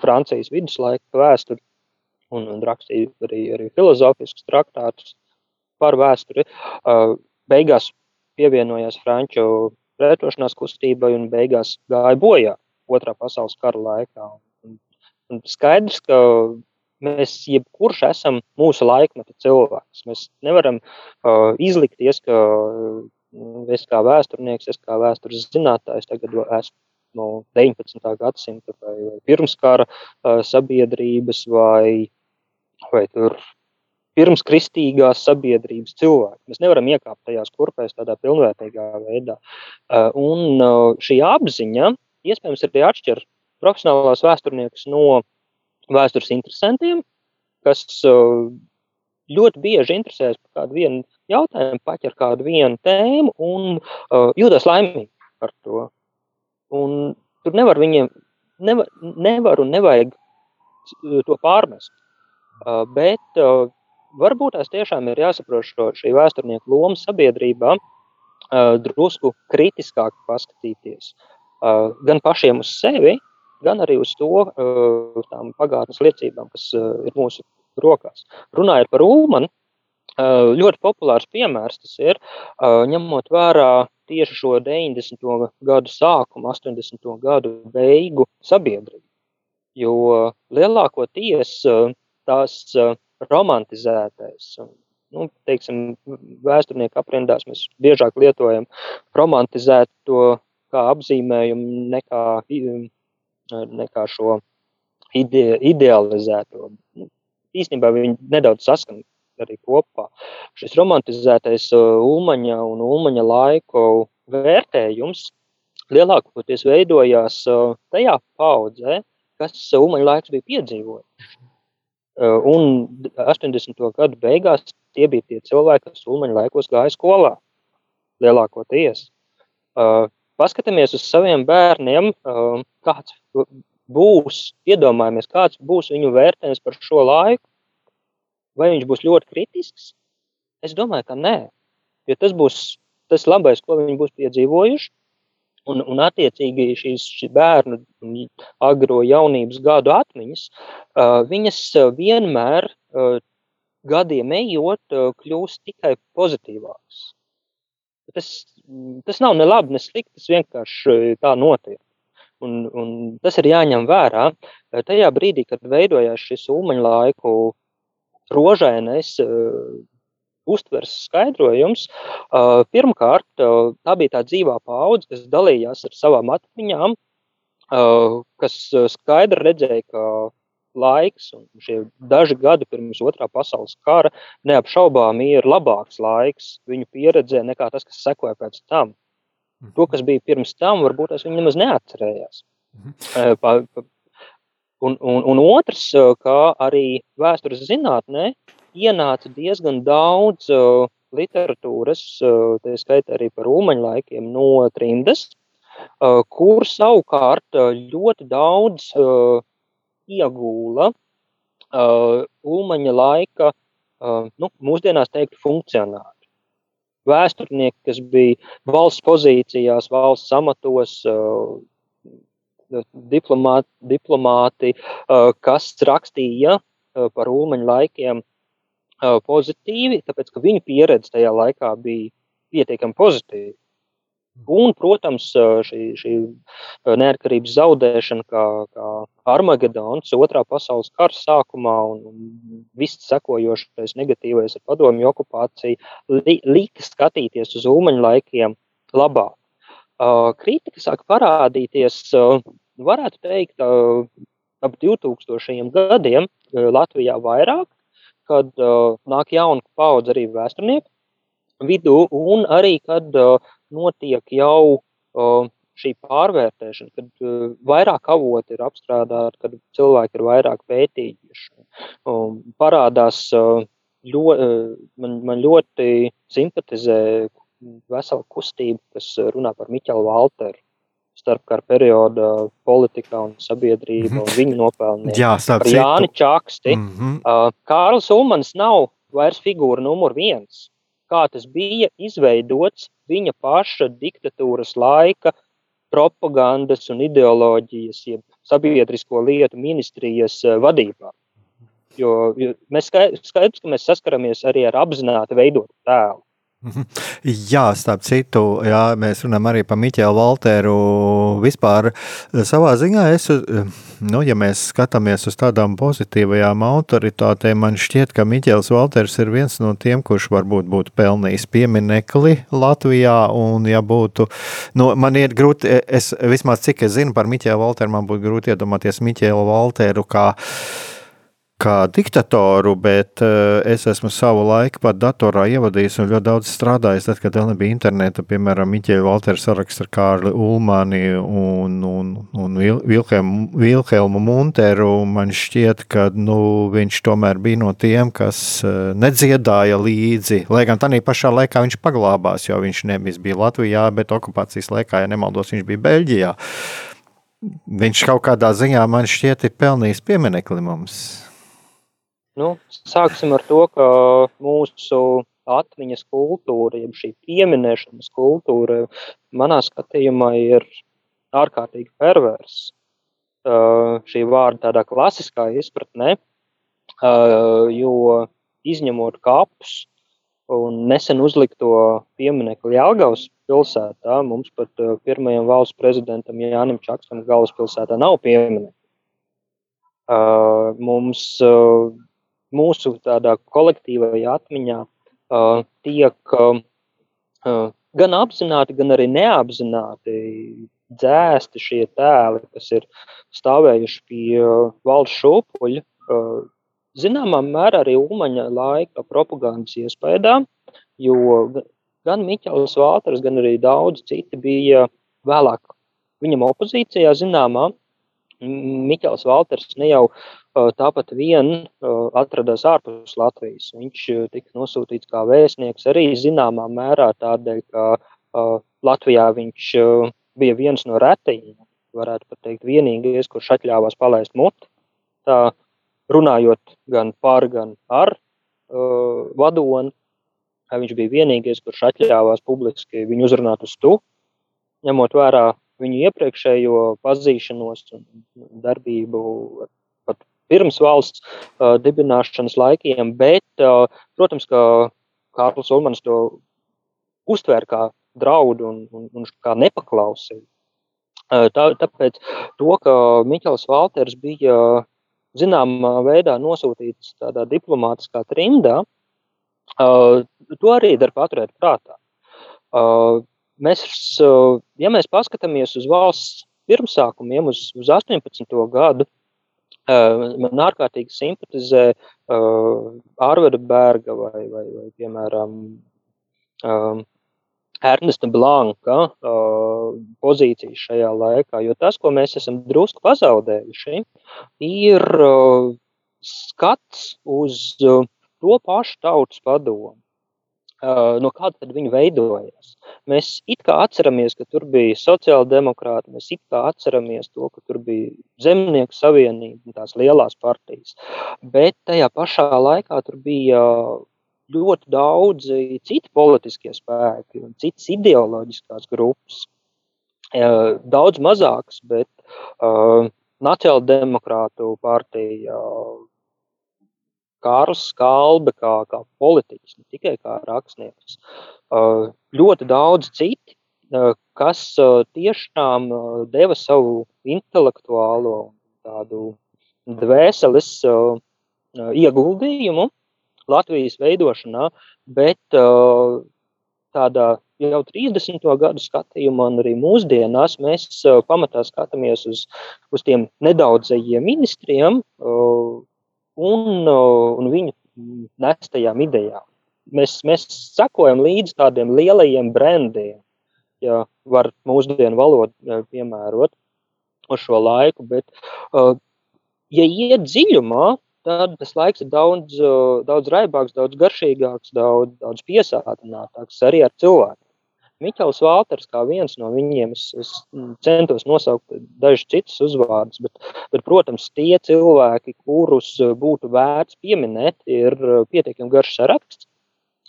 Speaker 2: Francijas viduslaika vēsturi un, un rakstīja arī, arī filozofiskus traktātus par vēsturi. Beigās pievienojās Franču pretošanās kustībai un beigās gāja bojā otrā pasaules kara laikā. Un, un skaidrs, ka Mēs jebkurš esam mūsu laikmeta cilvēks. Mēs nevaram uh, izlikties, ka uh, es kā vēsturnieks, es kā vēstures zinātājs tagad esmu no 19. gadsimta vai, vai pirmskara uh, sabiedrības vai, vai tur pirms kristīgās sabiedrības cilvēki. Mēs nevaram iekāpt tajās kurpēs tādā pilnvērtīgā veidā. Uh, un uh, šī apziņa iespējams arī atšķir profesionālās vēsturniekus no vēstures interesantiem, kas ļoti bieži interesējas par kādu vienu jautājumu, paķer kādu vienu tēmu un uh, jūtas laimīgi par to. Un tur nevar viņiem, nevar, nevar un nevajag to pārmest. Uh, bet uh, varbūt tās tiešām ir jāsaprot šo, šī vēsturnieku loma sabiedrībā, uh, drusku kritiskāk paskatīties uh, gan pašiem uz sevi, gan arī uz to uh, tām pagātnes liecībām, kas uh, ir mūsu rokās. Runājot par Ulmanu, uh, ļoti populārs piemērs tas ir, uh, ņemot vērā tieši šo 90. gadu sākumu, 80. gadu beigu sabiedrību. Jo lielākoties uh, tās romantizētais. Nu, teiksim, vēsturnieku aprindās mēs biežāk lietojam romantizēt to kā apzīmējumu nekā, nekā šo ide, idealizēto. Īstenībā viņi nedaudz saskan arī kopā. Šis romantizētais ulmaņa un ulmaņa laiku vērtējums lielākoties veidojās tajā paudzē, kas ulmaņa laiks bija piedzīvojis. Un 80. gadu beigās tie bija tie cilvēki, kas ulmaņa laikos gāja skolā. Lielākoties. Paskatāmies uz saviem bērniem, kāds būs, iedomājamies, kāds būs viņu vērtējums par šo laiku. Vai viņš būs ļoti kritisks? Es domāju, ka nē. Jo tas būs tas labais, ko viņi būs piedzīvojuši. Un, un attiecīgi šīs bērnu agro jaunības gadu atmiņas, uh, viņas vienmēr uh, gadiem ejot, uh, kļūst tikai pozitīvākas. Tas, tas nav ne labi, ne slikti, tas vienkārši tā notiek. Un, un tas ir jāņem vērā. Tajā brīdī, kad veidojās šis ūmeņa laiku rožainais uztveres skaidrojums. Uh, pirmkārt, uh, tā bija tā dzīvā paudze, kas dalījās ar savām atmiņām, uh, kas skaidri redzēja, ka laiks un šie daži gadi pirms otrā pasaules kara neapšaubāmi ir labāks laiks viņu pieredzē nekā tas, kas sekoja pēc tam. To, kas bija pirms tam, varbūt es viņu nemaz neatcerējās. Mhm. Pa, un, un, un otrs, kā arī vēstures zinātnē, ienāca diezgan daudz uh, literatūras, tā skaitā arī par ūmeņa laikiem no trimdes, uh, kur savukārt ļoti daudz iegūla ūmeņa laika, nu, mūsdienās teikt, funkcionāri. Vēsturnieki, kas bija valsts pozīcijās, valsts amatos, uh, diplomāti, diplomāti uh, kas rakstīja uh, par ūmeņa laikiem, pozitīvi, tāpēc ka viņu pieredze tajā laikā bija pietiekami pozitīva. Un, protams, šī, šī neatkarības zaudēšana, kā, kā Armagedons, otrā pasaules kara sākumā un, viss sekojošais negatīvais ar padomju okupāciju, li, lika skatīties uz ūmeņa laikiem labāk. Kritika sāk parādīties, varētu teikt, ap 2000 gadiem Latvijā vairāk, kad uh, nāk jauna paudze arī vēsturnieku vidū, un arī, kad uh, notiek jau uh, šī pārvērtēšana, kad uh, vairāk avoti ir apstrādāti, kad cilvēki ir vairāk pētījuši. Um, parādās, ļo, uh, man, man ļoti simpatizē vesela kustība, kas runā par Miķelu Valteru starpkara perioda politikā un sabiedrība mm -hmm. un viņu nopelniem.
Speaker 1: Jā,
Speaker 2: Jāni Čaksti. Mm -hmm. uh, Kārlis Ulmans nav vairs figūra numur viens. Kā tas bija izveidots viņa paša diktatūras laika propagandas un ideoloģijas, jeb sabiedrisko lietu ministrijas uh, vadībā. Jo, jo mēs skaidrs, ka mēs saskaramies arī ar apzināti veidotu tēlu.
Speaker 1: Jā, starp citu, jā, mēs runājam arī par Miķelu Valteru. Vispār savā ziņā, es, nu, ja mēs skatāmies uz tādām pozitīvajām autoritātēm, man šķiet, ka Miķels Valters ir viens no tiem, kurš varbūt būtu pelnījis pieminekli Latvijā. Un, ja būtu, nu, man ir grūti, es vismaz cik es zinu par Miķelu Valteru, man būtu grūti iedomāties Miķelu Valteru kā kā diktatoru, bet uh, es esmu savu laiku pat datorā ievadījis un ļoti daudz strādājis. Tad, kad vēl nebija interneta, piemēram, Miķēļa Valters saraksts ar Kārli Ulmani un, un, un Vilhelmu, Vilhelmu Munteru, man šķiet, ka nu, viņš tomēr bija no tiem, kas uh, nedziedāja līdzi. Lai gan tādā pašā laikā viņš paglābās, jo viņš nevis bija Latvijā, bet okupācijas laikā, ja nemaldos, viņš bija Beļģijā. Viņš kaut kādā ziņā man šķiet ir pelnījis pieminekli mums.
Speaker 2: Nu, sāksim ar to, ka mūsu atmiņas kultūra, jeb šī pieminēšanas kultūra, manā skatījumā ir ārkārtīgi perversa. Uh, šī vārda tādā klasiskā izpratnē, uh, jo izņemot kapus un nesen uzlikto pieminiektu Jālgavas pilsētā, mums pat uh, pirmajam valsts prezidentam Jānim Čakstam galvaspilsētā nav pieminiektu. Mums mūsu tādā kolektīvajā atmiņā uh, tiek uh, gan apzināti, gan arī neapzināti dzēsti šie tēli, kas ir stāvējuši pie uh, valsts šūpuļa. Uh, zināmā mērā arī Umaņa laika propagandas iespējā, jo gan Miķels Vālters, gan arī daudz citi bija vēlāk viņam opozīcijā zināmā. Miķels Valters ne jau tāpat vien atradās ārpus Latvijas. Viņš tika nosūtīts kā vēstnieks arī zināmā mērā tādēļ, ka Latvijā viņš bija viens no retajiem, varētu pat teikt, vienīgais, kurš atļāvās palaist muti. Tā runājot gan par, gan ar uh, vadoni, viņš bija vienīgais, kurš atļāvās publiski viņu uzrunāt uz tu, ņemot vērā viņu iepriekšējo pazīšanos un darbību pat pirms valsts uh, dibināšanas laikiem, bet, uh, protams, ka Kārlis Ulmans to uztvēra kā draudu un, un, un kā nepaklausību. Uh, tā, tāpēc to, ka Miķels Valters bija zināmā veidā nosūtīts tādā diplomātiskā trimdā, uh, to arī dar paturēt prātā. Uh, mēs, ja mēs paskatāmies uz valsts pirmsākumiem, uz, uz 18. gadu, man ārkārtīgi simpatizē Ārveda Berga vai, vai, vai piemēram, Ernesta Blanka pozīcijas šajā laikā, jo tas, ko mēs esam drusku pazaudējuši, ir skats uz to pašu tautas padomu no kāda tad viņi veidojās. Mēs it kā atceramies, ka tur bija sociāldemokrāti, mēs it kā atceramies to, ka tur bija zemnieku savienība, tās lielās partijas, bet tajā pašā laikā tur bija ļoti daudzi citi politiskie spēki un citas ideoloģiskās grupas. Daudz mazākas, bet uh, Nacionāldemokrātu partija, uh, Kārls Skalbe kā, kā politiķis, ne tikai kā rakstnieks. Ļoti daudz citi, kas tiešām deva savu intelektuālo tādu dvēseles ieguldījumu Latvijas veidošanā, bet tādā jau 30. gadu skatījumā, un arī mūsdienās mēs pamatā skatāmies uz, uz tiem nedaudzajiem ministriem, un, un viņu nestajām idejām. Mēs, mēs sekojam līdzi tādiem lielajiem brendiem, ja var mūsdienu valodu piemērot uz šo laiku, bet, ja iet dziļumā, tad tas laiks ir daudz, daudz raibāks, daudz garšīgāks, daudz, daudz piesātinātāks arī ar cilvēku. Miķels Vālters, kā viens no viņiem, es, es centos nosaukt dažus citus uzvārdus, bet, bet, protams, tie cilvēki, kurus būtu vērts pieminēt, ir pietiekami garš saraksts,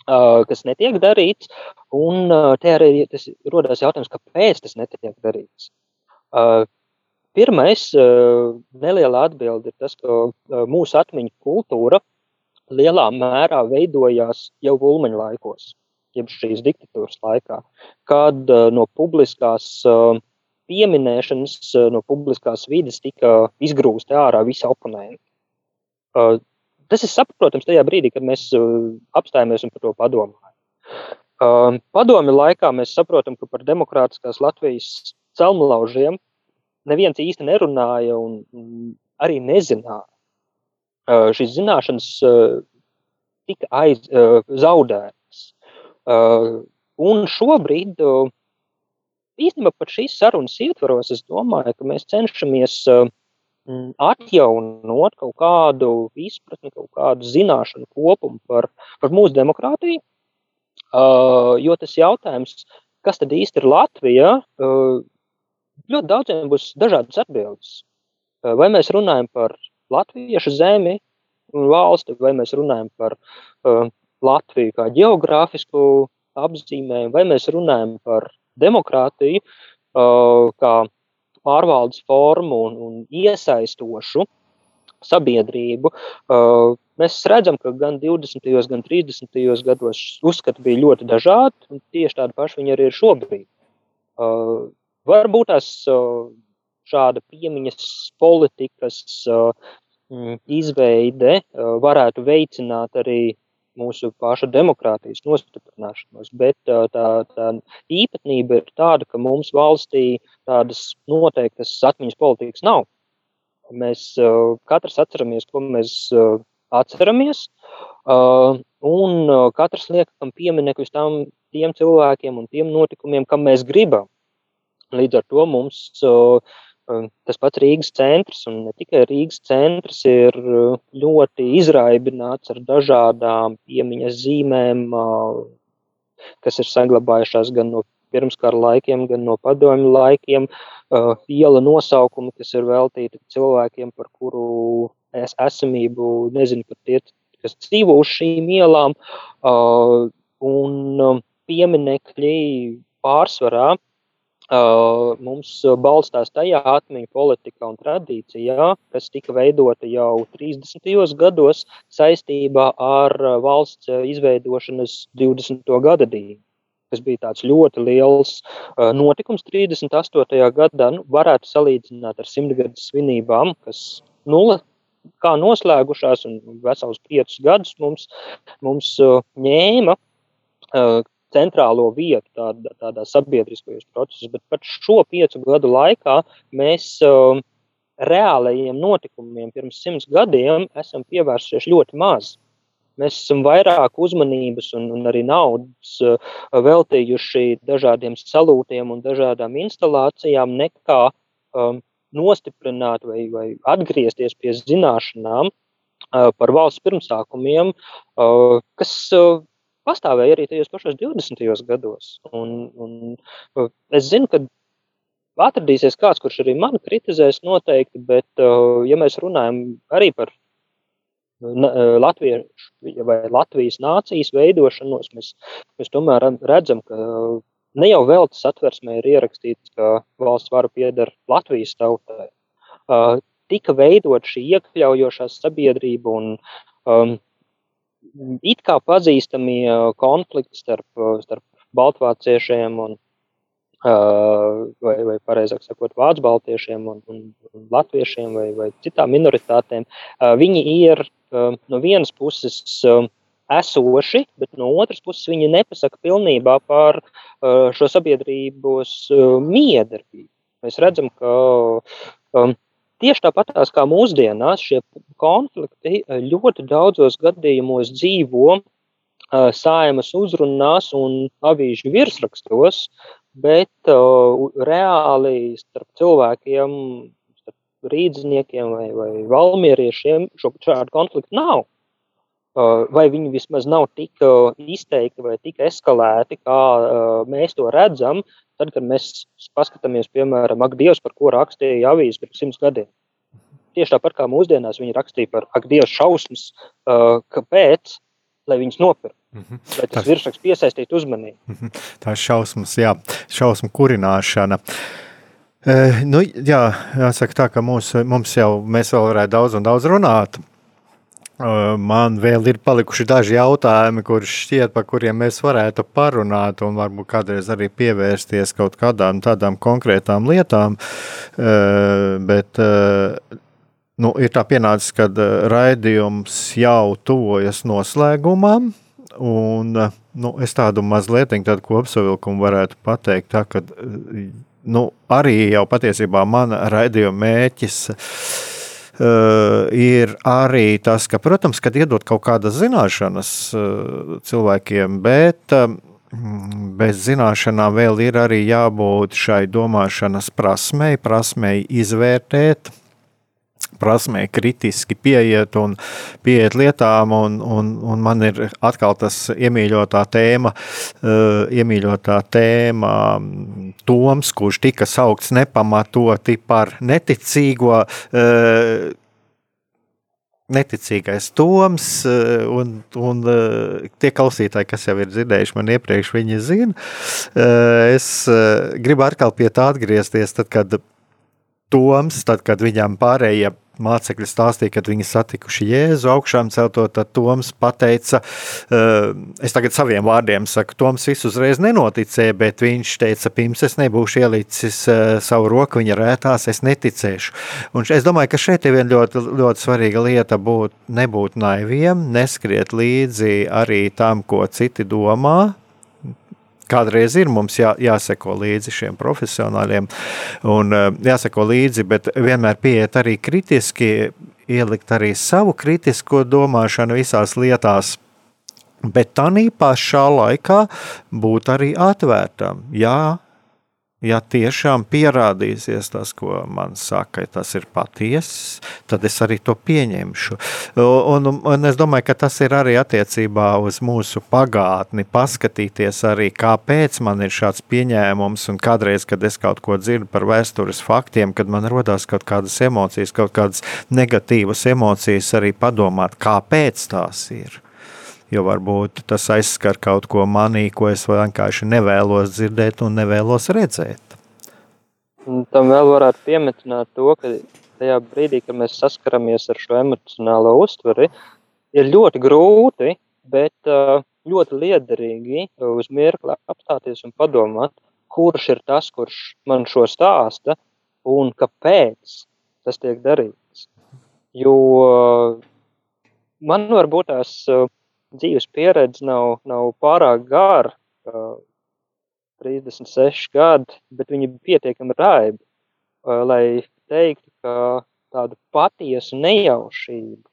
Speaker 2: kas netiek darīts, un te arī tas rodas jautājums, kāpēc tas netiek darīts. Pirmais, neliela atbilde ir tas, ka mūsu atmiņu kultūra lielā mērā veidojās jau Ulmaņa laikos jeb šīs diktatūras laikā, kad uh, no publiskās uh, pieminēšanas, uh, no publiskās vidas tika izgrūsti ārā visi oponenti. Tas ir saprotams tajā brīdī, kad mēs apstājamies un par to padomājam. Padomju laikā mēs saprotam, ka par demokrātiskās Latvijas celmlaužiem neviens īsti nerunāja un, arī nezināja. Šīs zināšanas tika aiz, zaudētas. Un šobrīd, īstenībā pat šīs sarunas ietvaros, es domāju, ka mēs cenšamies atjaunot kaut kādu izpratni, kaut kādu zināšanu kopumu par, par mūsu demokrātiju. Jo tas jautājums, kas tad īsti ir Latvija, ļoti daudziem būs dažādas atbildes. Vai mēs runājam par latviešu zemi, valsti, vai mēs runājam par uh, Latviju kā geogrāfisku apzīmējumu, vai mēs runājam par demokrātiju uh, kā pārvaldes formu un, un iesaistošu sabiedrību. Uh, mēs redzam, ka gan 20. gan 30. gados uzskati bija ļoti dažādi, un tieši tādi paši viņi arī ir šobrīd. Uh, varbūt tās šāda piemiņas politikas izveide varētu veicināt arī mūsu paša demokrātijas nostiprināšanos, bet tā, tā īpatnība ir tāda, ka mums valstī tādas noteiktas atmiņas politikas nav. Mēs katrs atceramies, ko mēs atceramies, un katrs liekam pieminekļus tam tiem cilvēkiem un tiem notikumiem, kam mēs gribam. Līdz ar to mums tas pats Rīgas centrs, un ne tikai Rīgas centrs, ir ļoti izraibināts ar dažādām piemiņas zīmēm, kas ir saglabājušās gan no pirmskara laikiem, gan no padomju laikiem. Iela nosaukumi, kas ir veltīti cilvēkiem, par kuru es esamību nezinu pat tie, kas dzīvo uz šīm ielām, un pieminekļi pārsvarā Uh, mums balstās tajā atmiņu politikā un tradīcijā, kas tika veidota jau 30. gados saistībā ar valsts izveidošanas 20. gadadību, kas bija tāds ļoti liels notikums 38. gadā. Nu, varētu salīdzināt ar simtgades svinībām, kas nulle kā noslēgušās un vesels piecus gadus mums, mums ņēma centrālo vietu tādā, tādā sabiedriskajos procesos, bet pat šo piecu gadu laikā mēs uh, reālajiem notikumiem pirms simts gadiem esam pievērsušies ļoti maz. Mēs esam vairāk uzmanības un, un arī naudas uh, veltījuši dažādiem salūtiem un dažādām instalācijām, nekā um, nostiprināt vai, vai atgriezties pie zināšanām uh, par valsts pirmsākumiem, uh, kas uh, pastāvēja arī tajos pašos 20. gados. Un, un es zinu, ka atradīsies kāds, kurš arī mani kritizēs noteikti, bet, ja mēs runājam arī par Latviešu vai Latvijas nācijas veidošanos, mēs, mēs tomēr redzam, ka ne jau veltes atversmē ir ierakstīts, ka valsts vara pieder Latvijas tautai. Tika veidot šī iekļaujošā sabiedrība un um, it kā pazīstamie konflikti starp, starp baltvāciešiem un, vai, vai pareizāk sakot, vācu baltiešiem un, un, un latviešiem vai, vai citām minoritātēm, viņi ir no vienas puses esoši, bet no otras puses viņi nepasaka pilnībā par šo sabiedrības miedarbību. Mēs redzam, ka um, Tieši tāpat kā mūsdienās, šie konflikti eh, ļoti daudzos gadījumos dzīvo uh, saimas uzrunās un avīžu virsrakstos, bet uh, reāli starp cilvēkiem, starp rīdzniekiem vai, vai valmieriešiem šo šādu konfliktu nav. Uh, vai viņi vismaz nav tik izteikti vai tik eskalēti, kā mēs to redzam, Tad, kad mēs paskatāmies, piemēram, ak, Dievs, par ko rakstīja avīzes pirms simts gadiem. Tieši tāpat kā mūsdienās viņi rakstīja par ak, Dievs, šausmas, uh, kāpēc, lai viņus nopirktu. Mm -hmm. Lai tas virsraksts piesaistītu uzmanību. Mm -hmm.
Speaker 1: Tā ir šausmas, jā, šausmu kurināšana. E, nu, jā, jāsaka tā, ka mūs, mums jau, mēs vēl varētu daudz un daudz runāt. Man vēl ir palikuši daži jautājumi, kurus šķiet, par kuriem mēs varētu parunāt, un varbūt kādreiz arī pievērsties kaut kādām tādām konkrētām lietām. Bet nu, ir tā pienācis, ka raidījums jau tuvojas noslēgumam. Un, nu, es tādu mazliet tādu kopsavilkumu varētu pateikt, tā, ka nu, arī jau patiesībā mana raidījuma mēķis ir ir arī tas, ka, protams, kad iedod kaut kādas zināšanas uh, cilvēkiem, bet uh, bez zināšanām vēl ir arī jābūt šai domāšanas prasmei, prasmei izvērtēt prasmē kritiski pieiet un pieiet lietām, un, un, un man ir atkal tas iemīļotā tēma, uh, iemīļotā tēma Toms, kurš tika saukts nepamatoti par neticīgo. Uh, neticīgais Toms, eh, un, un tie klausītāji, kas jau ir dzirdējuši man iepriekš, viņi zina. Es gribu atkal pie tā atgriezties, tad, kad Toms, tad, kad viņam pārējie mācekļi stāstīja, kad viņi satikuši Jēzu augšām celto, tad Toms pateica, es tagad saviem vārdiem saku, Toms visu uzreiz nenoticēja, bet viņš teica, pirms es nebūšu ielicis savu roku viņa rētās, es neticēšu. Un es domāju, ka šeit ir viena ļoti, ļoti svarīga lieta būt, nebūt naiviem, neskriet līdzi arī tam, ko citi domā, kādreiz ir mums jā, jāseko līdzi šiem profesionāļiem un eh, jāseko līdzi, bet vienmēr pieiet arī kritiski, ielikt arī savu kritisko domāšanu visās lietās. Bet tā pašā laikā būt arī atvērtam. Jā, ja tiešām pierādīsies tas, ko man saka, ja tas ir patiess, tad es arī to pieņemšu. Un, un es domāju, ka tas ir arī attiecībā uz mūsu pagātni, paskatīties arī, kāpēc man ir šāds pieņēmums, un kādreiz, kad es kaut ko dzirdu par vēstures faktiem, kad man rodās kaut kādas emocijas, kaut kādas negatīvas emocijas, arī padomāt, kāpēc tās ir jo varbūt tas aizskar kaut ko manī, ko es vienkārši nevēlos dzirdēt un nevēlos redzēt.
Speaker 2: Un tam vēl varētu piemetināt to, ka tajā brīdī, kad mēs saskaramies ar šo emocionālo uztveri, ir ļoti grūti, bet ļoti liederīgi uz mirkli apstāties un padomāt, kurš ir tas, kurš man šo stāsta un kāpēc tas tiek darīts. Jo man varbūt tās dzīves pieredze nav, nav pārāk gara, 36 gadi, bet viņi bija pietiekami raibi, lai teiktu, ka tādu patiesu nejaušību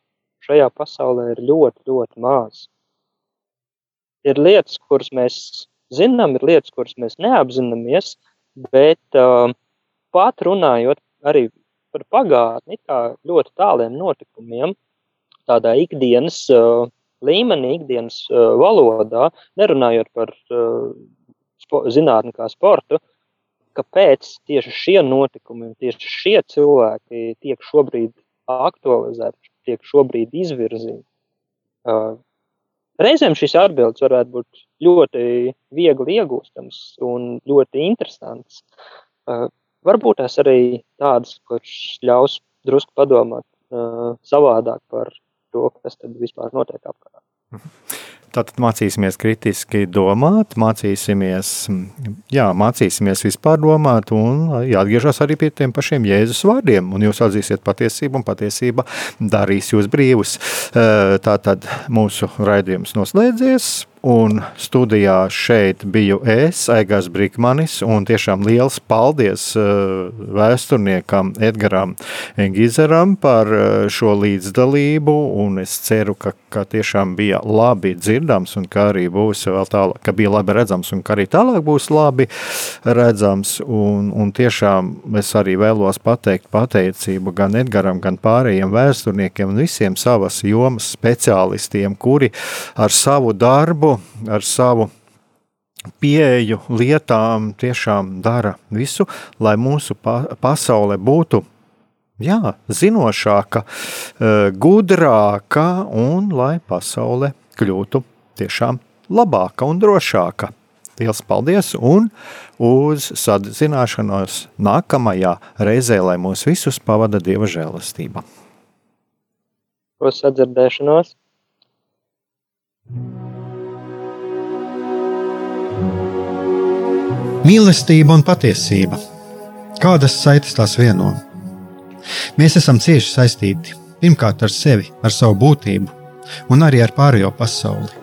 Speaker 2: šajā pasaulē ir ļoti, ļoti maz. Ir lietas, kuras mēs zinām, ir lietas, kuras mēs neapzināmies, bet uh, pat runājot arī par pagātni, tā ļoti tāliem notikumiem, tādā ikdienas uh, līmenī, ikdienas uh, valodā, nerunājot par uh, spo, zinātni kā sportu, kāpēc tieši šie notikumi tieši šie cilvēki tiek šobrīd aktualizēti, tiek šobrīd izvirzīti. Uh, reizēm šis atbildes varētu būt ļoti viegli iegūstams un ļoti interesants. Uh, varbūt tās arī tādas, kurš ļaus drusku padomāt uh, savādāk par to, kas tad vispār notiek apkārt.
Speaker 1: Tātad mācīsimies kritiski domāt, mācīsimies, jā, mācīsimies vispār domāt, un jāatgriežas arī pie tiem pašiem Jēzus vārdiem. Un jūs atzīsiet patiesību, un patiesība darīs jūs brīvus. Tātad mūsu raidījums noslēdzies. Un studijā šeit biju es, Aigars Brīsmanis, un tiešām liels paldies uh, vēsturniekam Edgaram Gizeram par šo līdzdalību. Es ceru, ka, ka tiešām bija labi dzirdams, un ka arī būs vēl tālāk, ka bija labi redzams, un ka arī tālāk būs labi redzams. Un, un tiešām es arī vēlos pateikt pateicību gan Edgaram, gan pārējiem vēsturniekiem un visiem savas jomas speciālistiem, kuri ar savu darbu ar savu pieeju lietām tiešām dara visu, lai mūsu pa pasaule būtu jā, zinošāka, e, gudrāka un lai pasaule kļūtu tiešām labāka un drošāka. Lielas paldies un uz sadzināšanos nākamajā reizē, lai mūs visus pavada Dieva žēlastība.
Speaker 2: Uz sadzirdēšanos!
Speaker 3: Mīlestība un patiesība. Kādas saites tās vieno? Mēs esam cieši saistīti pirmkārt ar sevi, ar savu būtību, un arī ar pārējo pasauli,